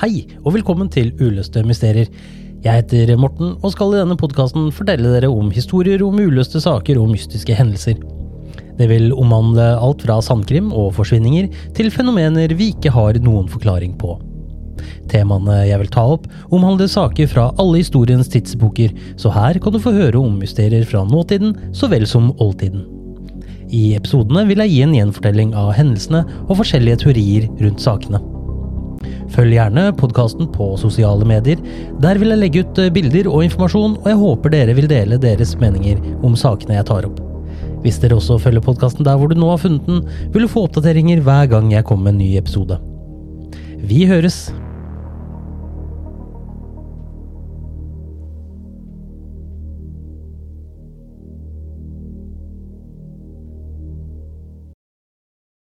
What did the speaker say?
Hei, og velkommen til Uløste mysterier. Jeg heter Morten, og skal i denne podkasten fortelle dere om historier om uløste saker og mystiske hendelser. Det vil omhandle alt fra sandkrim og forsvinninger til fenomener vi ikke har noen forklaring på. Temaene jeg vil ta opp, omhandler saker fra alle historiens tidsepoker, så her kan du få høre om mysterier fra nåtiden så vel som oldtiden. I episodene vil jeg gi en gjenfortelling av hendelsene og forskjellige teorier rundt sakene. Følg gjerne podkasten på sosiale medier. Der vil jeg legge ut eh, bilder og informasjon, og jeg håper dere vil dele deres meninger om sakene jeg tar opp. Hvis dere også følger podkasten der hvor du nå har funnet den, vil du få oppdateringer hver gang jeg kommer med en ny episode. Vi høres!